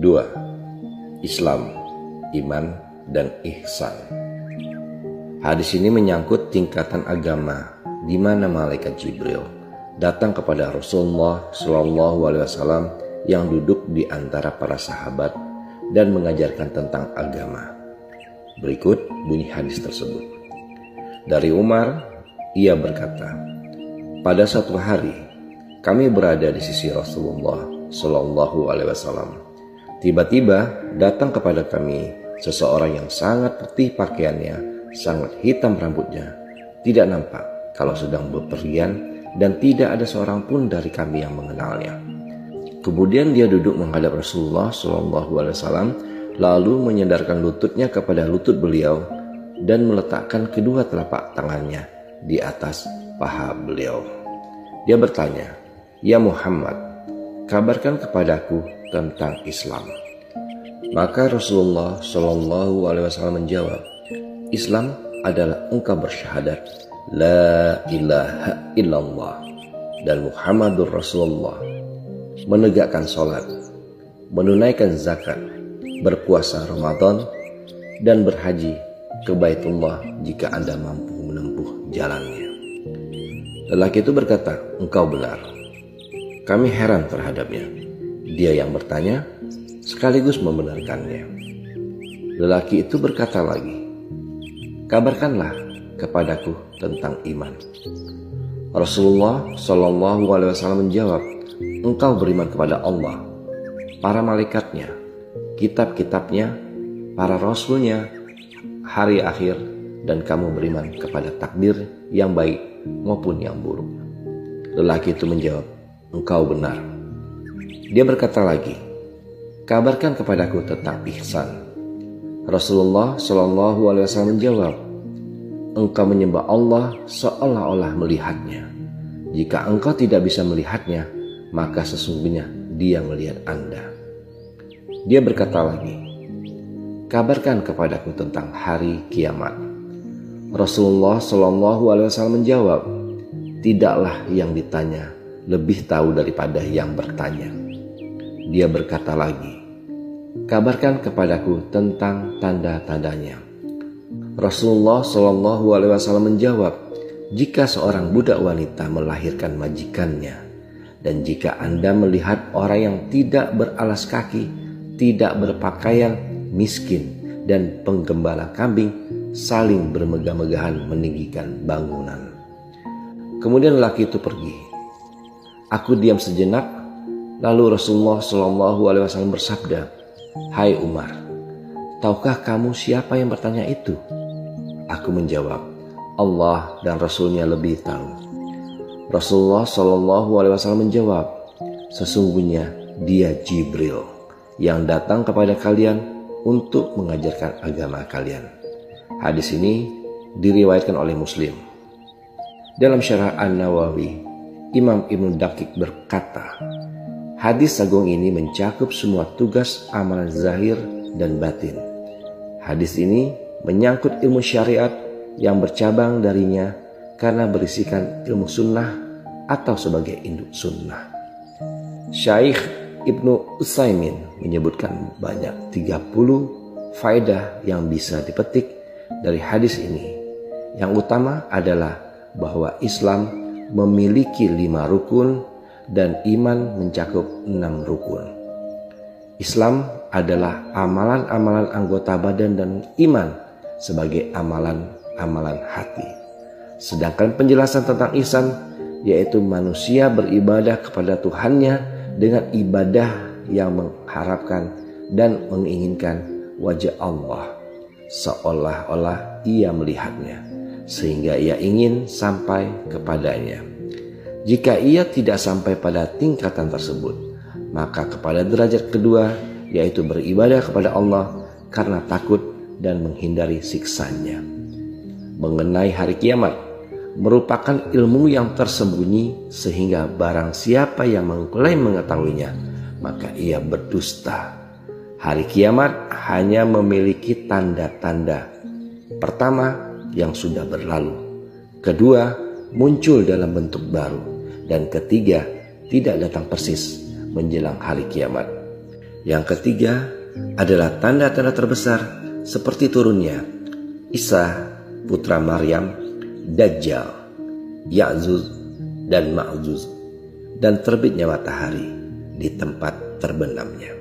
2. Islam, iman, dan ihsan. Hadis ini menyangkut tingkatan agama di mana malaikat Jibril datang kepada Rasulullah Wasallam yang duduk di antara para sahabat dan mengajarkan tentang agama. Berikut bunyi hadis tersebut. Dari Umar, ia berkata, pada suatu hari kami berada di sisi Rasulullah Wasallam. Tiba-tiba datang kepada kami seseorang yang sangat putih pakaiannya, sangat hitam rambutnya, tidak nampak kalau sedang bepergian dan tidak ada seorang pun dari kami yang mengenalnya. Kemudian dia duduk menghadap Rasulullah Wasallam, lalu menyandarkan lututnya kepada lutut beliau dan meletakkan kedua telapak tangannya di atas paha beliau. Dia bertanya, "Ya Muhammad, kabarkan kepadaku tentang Islam." Maka Rasulullah Shallallahu Alaihi Wasallam menjawab, Islam adalah engkau bersyahadat, la ilaha illallah dan Muhammadur Rasulullah menegakkan sholat, menunaikan zakat, berpuasa Ramadan, dan berhaji ke Baitullah jika Anda mampu menempuh jalannya. Lelaki itu berkata, engkau benar. Kami heran terhadapnya. Dia yang bertanya, sekaligus membenarkannya. Lelaki itu berkata lagi, kabarkanlah kepadaku tentang iman. Rasulullah Shallallahu Alaihi Wasallam menjawab, engkau beriman kepada Allah, para malaikatnya, kitab-kitabnya, para rasulnya, hari akhir, dan kamu beriman kepada takdir yang baik maupun yang buruk. Lelaki itu menjawab, engkau benar. Dia berkata lagi, kabarkan kepadaku tentang ihsan. Rasulullah Shallallahu Alaihi Wasallam menjawab, engkau menyembah Allah seolah-olah melihatnya. Jika engkau tidak bisa melihatnya, maka sesungguhnya dia melihat Anda. Dia berkata lagi, kabarkan kepadaku tentang hari kiamat. Rasulullah Shallallahu Alaihi Wasallam menjawab, tidaklah yang ditanya lebih tahu daripada yang bertanya. Dia berkata lagi, kabarkan kepadaku tentang tanda-tandanya. Rasulullah Shallallahu Alaihi Wasallam menjawab, jika seorang budak wanita melahirkan majikannya, dan jika Anda melihat orang yang tidak beralas kaki, tidak berpakaian, miskin, dan penggembala kambing saling bermegah-megahan meninggikan bangunan. Kemudian laki itu pergi. Aku diam sejenak, lalu Rasulullah Shallallahu Alaihi Wasallam bersabda, Hai Umar, tahukah kamu siapa yang bertanya itu? Aku menjawab, Allah dan Rasulnya lebih tahu. Rasulullah Shallallahu Alaihi Wasallam menjawab, sesungguhnya dia Jibril yang datang kepada kalian untuk mengajarkan agama kalian. Hadis ini diriwayatkan oleh Muslim. Dalam syarah An-Nawawi, Imam Ibn Dakik berkata, hadis agung ini mencakup semua tugas amalan zahir dan batin. Hadis ini menyangkut ilmu syariat yang bercabang darinya karena berisikan ilmu sunnah atau sebagai induk sunnah. Syekh Ibnu Utsaimin menyebutkan banyak 30 faedah yang bisa dipetik dari hadis ini. Yang utama adalah bahwa Islam memiliki lima rukun dan iman mencakup enam rukun. Islam adalah amalan-amalan anggota badan dan iman sebagai amalan-amalan hati. Sedangkan penjelasan tentang ihsan yaitu manusia beribadah kepada Tuhannya dengan ibadah yang mengharapkan dan menginginkan wajah Allah seolah-olah ia melihatnya sehingga ia ingin sampai kepadanya. Jika ia tidak sampai pada tingkatan tersebut, maka kepada derajat kedua yaitu beribadah kepada Allah karena takut dan menghindari siksanya. Mengenai hari kiamat, merupakan ilmu yang tersembunyi sehingga barang siapa yang mengklaim mengetahuinya maka ia berdusta. Hari kiamat hanya memiliki tanda-tanda. Pertama, yang sudah berlalu. Kedua, muncul dalam bentuk baru. Dan ketiga, tidak datang persis menjelang hari kiamat. Yang ketiga adalah tanda-tanda terbesar seperti turunnya Isa putra Maryam, Dajjal, Ya'zuz, dan Ma'zuz, dan terbitnya matahari di tempat terbenamnya.